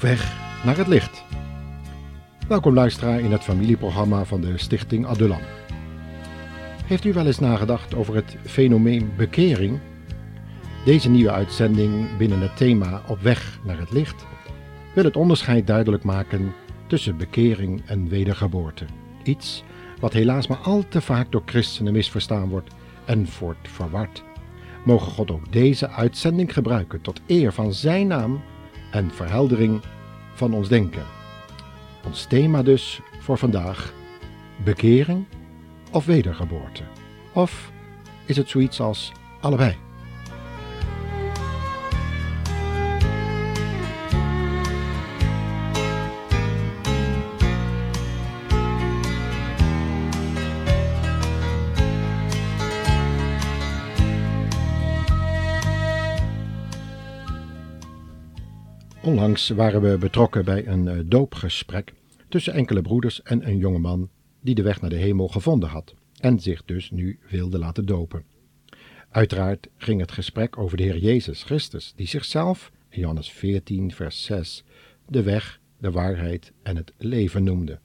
Op weg naar het licht. Welkom luisteraar in het familieprogramma van de Stichting Adulam. Heeft u wel eens nagedacht over het fenomeen bekering? Deze nieuwe uitzending binnen het thema Op weg naar het licht wil het onderscheid duidelijk maken tussen bekering en wedergeboorte. Iets wat helaas maar al te vaak door christenen misverstaan wordt en wordt verward. Mogen God ook deze uitzending gebruiken tot eer van Zijn naam en verheldering van ons denken. Ons thema dus voor vandaag: bekering of wedergeboorte? Of is het zoiets als allebei? Onlangs waren we betrokken bij een uh, doopgesprek tussen enkele broeders en een jonge man die de weg naar de hemel gevonden had en zich dus nu wilde laten dopen. Uiteraard ging het gesprek over de Heer Jezus Christus, die zichzelf in Johannes 14, vers 6 de weg, de waarheid en het leven noemde.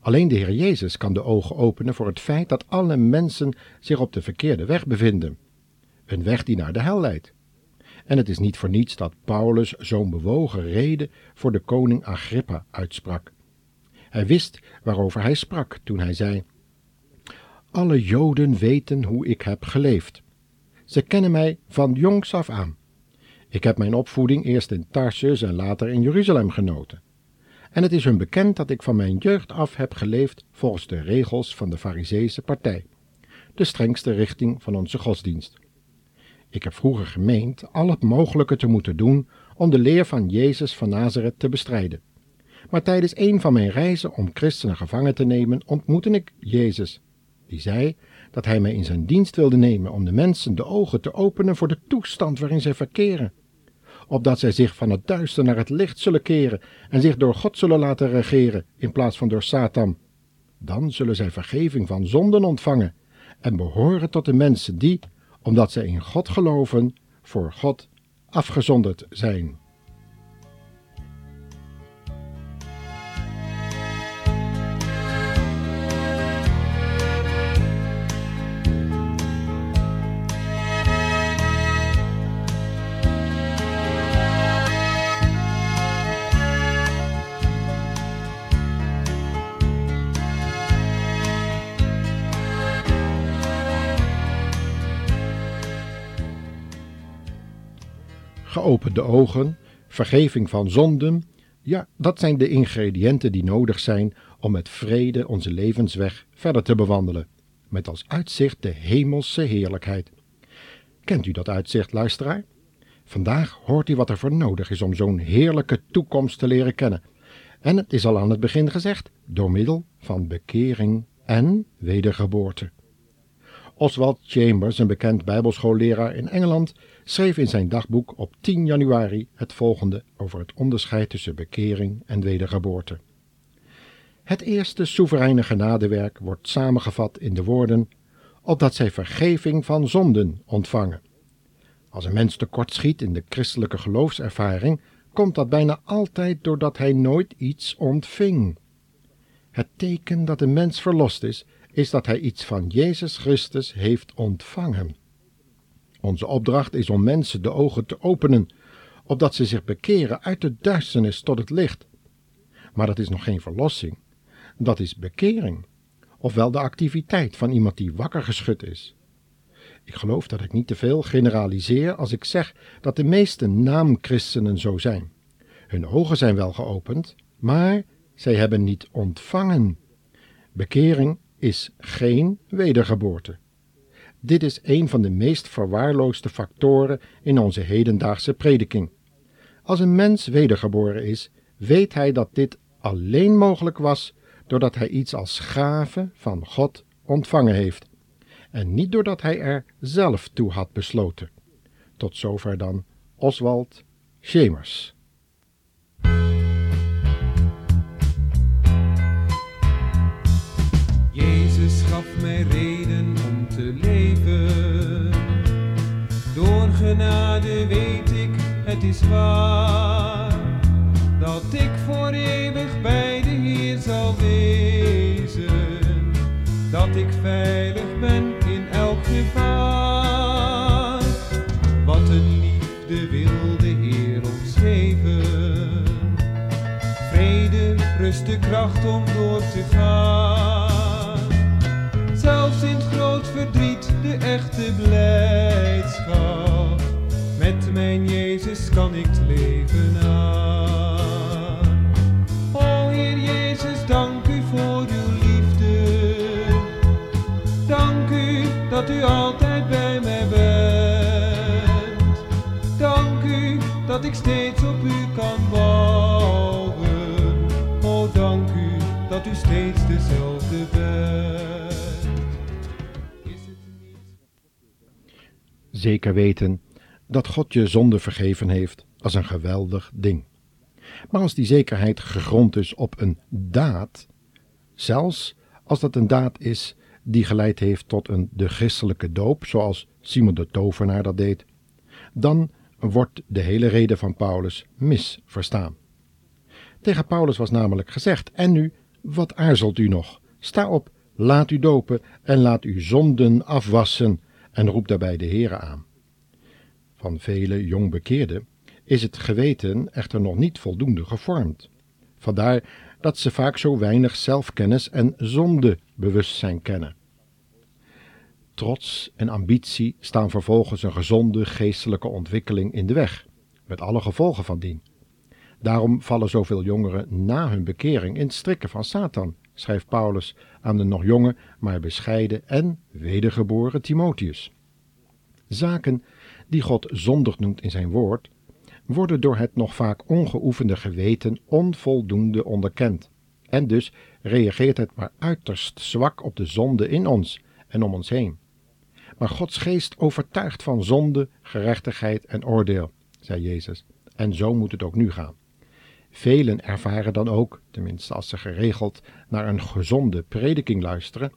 Alleen de Heer Jezus kan de ogen openen voor het feit dat alle mensen zich op de verkeerde weg bevinden. Een weg die naar de hel leidt. En het is niet voor niets dat Paulus zo'n bewogen reden voor de koning Agrippa uitsprak. Hij wist waarover hij sprak toen hij zei: Alle Joden weten hoe ik heb geleefd. Ze kennen mij van jongs af aan. Ik heb mijn opvoeding eerst in Tarsus en later in Jeruzalem genoten. En het is hun bekend dat ik van mijn jeugd af heb geleefd volgens de regels van de Fariseese partij, de strengste richting van onze godsdienst. Ik heb vroeger gemeend al het mogelijke te moeten doen om de leer van Jezus van Nazareth te bestrijden. Maar tijdens een van mijn reizen om christenen gevangen te nemen, ontmoette ik Jezus. Die zei dat hij mij in zijn dienst wilde nemen om de mensen de ogen te openen voor de toestand waarin zij verkeren. Opdat zij zich van het duister naar het licht zullen keren en zich door God zullen laten regeren in plaats van door Satan. Dan zullen zij vergeving van zonden ontvangen en behoren tot de mensen die, omdat zij in God geloven, voor God afgezonderd zijn. Geopende ogen, vergeving van zonden, ja, dat zijn de ingrediënten die nodig zijn om met vrede onze levensweg verder te bewandelen, met als uitzicht de hemelse heerlijkheid. Kent u dat uitzicht, luisteraar? Vandaag hoort u wat er voor nodig is om zo'n heerlijke toekomst te leren kennen. En het is al aan het begin gezegd, door middel van bekering en wedergeboorte. Oswald Chambers, een bekend bijbelschoolleraar in Engeland, schreef in zijn dagboek op 10 januari het volgende over het onderscheid tussen bekering en wedergeboorte. Het eerste soevereine genadewerk wordt samengevat in de woorden opdat zij vergeving van zonden ontvangen. Als een mens tekortschiet in de christelijke geloofservaring, komt dat bijna altijd doordat hij nooit iets ontving. Het teken dat een mens verlost is, is dat hij iets van Jezus Christus heeft ontvangen. Onze opdracht is om mensen de ogen te openen, opdat ze zich bekeren uit de duisternis tot het licht. Maar dat is nog geen verlossing, dat is bekering, ofwel de activiteit van iemand die wakker geschud is. Ik geloof dat ik niet te veel generaliseer als ik zeg dat de meeste naamchristenen zo zijn. Hun ogen zijn wel geopend, maar zij hebben niet ontvangen. Bekering is geen wedergeboorte. Dit is een van de meest verwaarloosde factoren in onze hedendaagse prediking. Als een mens wedergeboren is, weet hij dat dit alleen mogelijk was doordat hij iets als gave van God ontvangen heeft, en niet doordat hij er zelf toe had besloten. Tot zover dan Oswald Schemers. Mij reden om te leven. Door genade weet ik, het is waar. dat ik voor eeuwig bij de Heer zal wezen, dat ik veilig ben in elk gevaar. Wat een liefde wil de Heer ons geven, vrede, rust, de kracht om door te gaan. Mijn Jezus kan ik leven aan. O Heer Jezus, dank u voor uw liefde. Dank u dat u altijd bij mij bent. Dank u dat ik steeds op u kan bouwen. O dank u dat u steeds dezelfde bent. Zeker weten dat God je zonde vergeven heeft als een geweldig ding. Maar als die zekerheid gegrond is op een daad, zelfs als dat een daad is die geleid heeft tot een de christelijke doop, zoals Simon de Tovenaar dat deed, dan wordt de hele reden van Paulus misverstaan. Tegen Paulus was namelijk gezegd: En nu, wat aarzelt u nog? Sta op, laat u dopen en laat uw zonden afwassen en roep daarbij de Heere aan. Van vele jongbekeerden is het geweten echter nog niet voldoende gevormd. Vandaar dat ze vaak zo weinig zelfkennis en zondebewustzijn kennen. Trots en ambitie staan vervolgens een gezonde geestelijke ontwikkeling in de weg, met alle gevolgen van dien. Daarom vallen zoveel jongeren na hun bekering in strikken van Satan, schrijft Paulus aan de nog jonge, maar bescheiden en wedergeboren Timotheus. Zaken die God zondig noemt in zijn woord, worden door het nog vaak ongeoefende geweten onvoldoende onderkend. En dus reageert het maar uiterst zwak op de zonde in ons en om ons heen. Maar Gods geest overtuigt van zonde, gerechtigheid en oordeel, zei Jezus. En zo moet het ook nu gaan. Velen ervaren dan ook, tenminste als ze geregeld naar een gezonde prediking luisteren,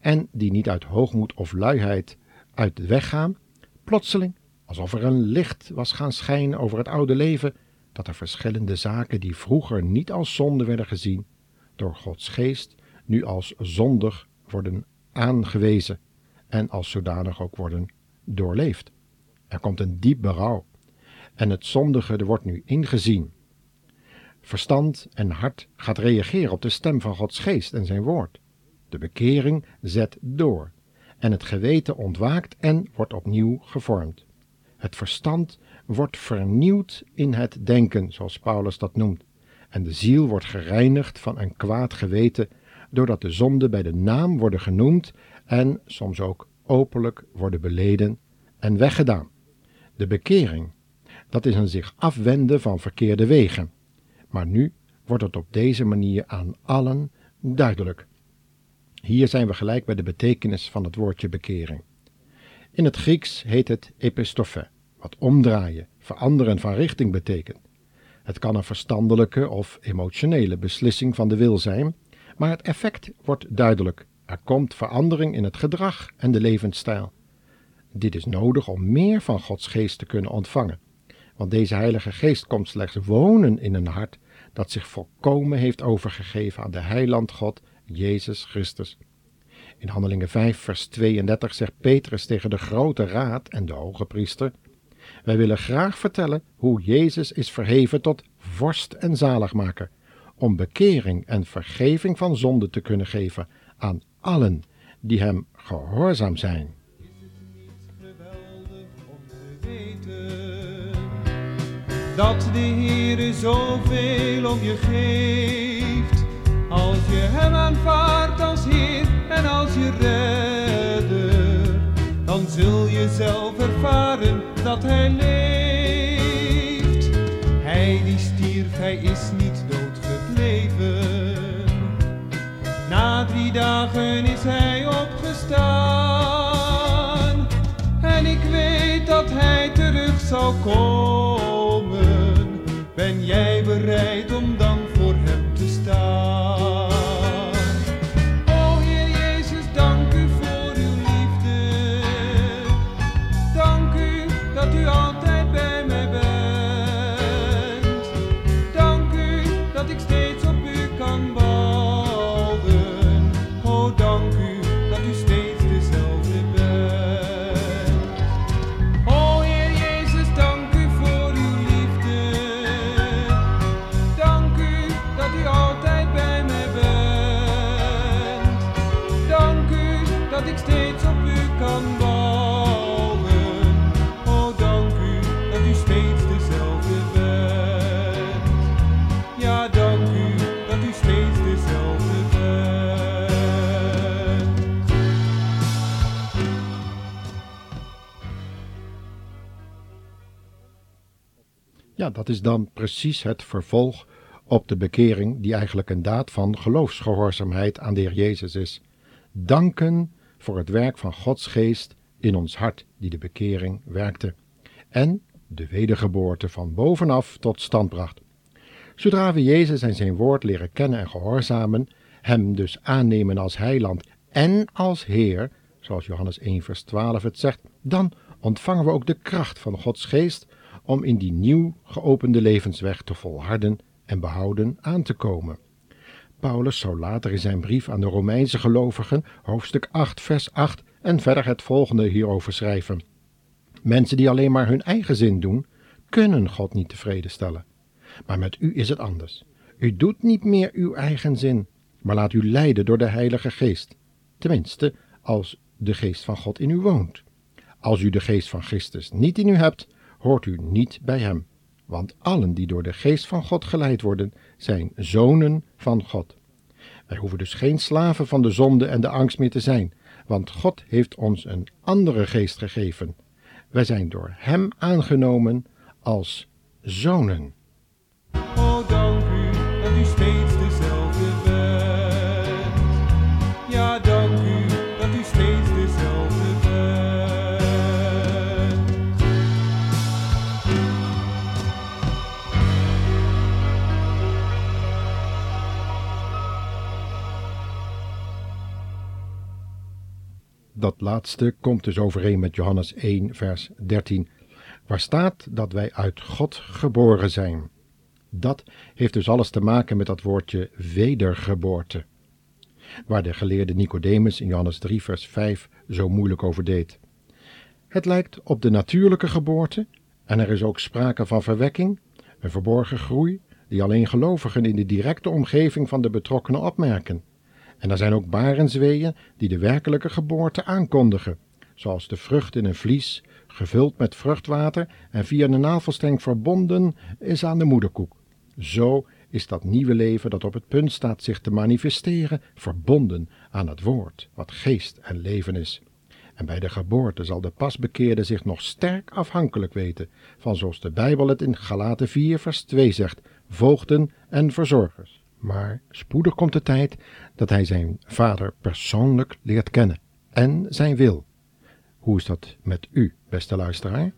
en die niet uit hoogmoed of luiheid uit de weg gaan, plotseling, alsof er een licht was gaan schijnen over het oude leven, dat er verschillende zaken die vroeger niet als zonde werden gezien, door Gods geest nu als zondig worden aangewezen en als zodanig ook worden doorleefd. Er komt een diep berouw en het zondige er wordt nu ingezien. Verstand en hart gaat reageren op de stem van Gods geest en zijn woord. De bekering zet door en het geweten ontwaakt en wordt opnieuw gevormd. Het verstand wordt vernieuwd in het denken, zoals Paulus dat noemt, en de ziel wordt gereinigd van een kwaad geweten, doordat de zonden bij de naam worden genoemd en soms ook openlijk worden beleden en weggedaan. De bekering, dat is een zich afwenden van verkeerde wegen. Maar nu wordt het op deze manier aan allen duidelijk. Hier zijn we gelijk bij de betekenis van het woordje bekering. In het Grieks heet het epistophe, wat omdraaien, veranderen van richting betekent. Het kan een verstandelijke of emotionele beslissing van de wil zijn, maar het effect wordt duidelijk. Er komt verandering in het gedrag en de levensstijl. Dit is nodig om meer van Gods geest te kunnen ontvangen, want deze Heilige Geest komt slechts wonen in een hart dat zich volkomen heeft overgegeven aan de Heiland God, Jezus Christus. In Handelingen 5, vers 32 zegt Petrus tegen de grote raad en de hoge priester: Wij willen graag vertellen hoe Jezus is verheven tot vorst en zaligmaker, om bekering en vergeving van zonde te kunnen geven aan allen die hem gehoorzaam zijn. dat de Heer zoveel om je geeft. Als je Hem aanvaardt als Heer en als je redder, dan zul je zelf ervaren dat Hij leeft. Hij die stierf, Hij is niet doodgebleven. Na drie dagen is hij opgestaan. En ik weet dat hij terug zal komen. Ben jij bereid om dan Dat is dan precies het vervolg op de bekering, die eigenlijk een daad van geloofsgehoorzaamheid aan de Heer Jezus is. Danken voor het werk van Gods geest in ons hart, die de bekering werkte, en de wedergeboorte van bovenaf tot stand bracht. Zodra we Jezus en zijn woord leren kennen en gehoorzamen, hem dus aannemen als heiland en als Heer, zoals Johannes 1 vers 12 het zegt, dan ontvangen we ook de kracht van Gods geest om in die nieuw geopende levensweg te volharden en behouden aan te komen. Paulus zou later in zijn brief aan de Romeinse gelovigen, hoofdstuk 8, vers 8 en verder het volgende hierover schrijven. Mensen die alleen maar hun eigen zin doen, kunnen God niet tevreden stellen. Maar met u is het anders. U doet niet meer uw eigen zin, maar laat u leiden door de Heilige Geest. Tenminste, als de Geest van God in u woont. Als u de Geest van Christus niet in u hebt, hoort u niet bij Hem. Want allen die door de Geest van God geleid worden, zijn zonen van God. Wij hoeven dus geen slaven van de zonde en de angst meer te zijn, want God heeft ons een andere geest gegeven. Wij zijn door Hem aangenomen als zonen. Dat laatste komt dus overeen met Johannes 1, vers 13, waar staat dat wij uit God geboren zijn. Dat heeft dus alles te maken met dat woordje wedergeboorte, waar de geleerde Nicodemus in Johannes 3, vers 5 zo moeilijk over deed. Het lijkt op de natuurlijke geboorte en er is ook sprake van verwekking, een verborgen groei, die alleen gelovigen in de directe omgeving van de betrokkenen opmerken. En er zijn ook barensweeën die de werkelijke geboorte aankondigen, zoals de vrucht in een vlies, gevuld met vruchtwater en via de navelstreng verbonden is aan de moederkoek. Zo is dat nieuwe leven dat op het punt staat zich te manifesteren, verbonden aan het woord, wat geest en leven is. En bij de geboorte zal de pasbekeerde zich nog sterk afhankelijk weten van zoals de Bijbel het in Galaten 4 vers 2 zegt, voogden en verzorgers. Maar spoedig komt de tijd dat hij zijn vader persoonlijk leert kennen en zijn wil. Hoe is dat met u, beste luisteraar?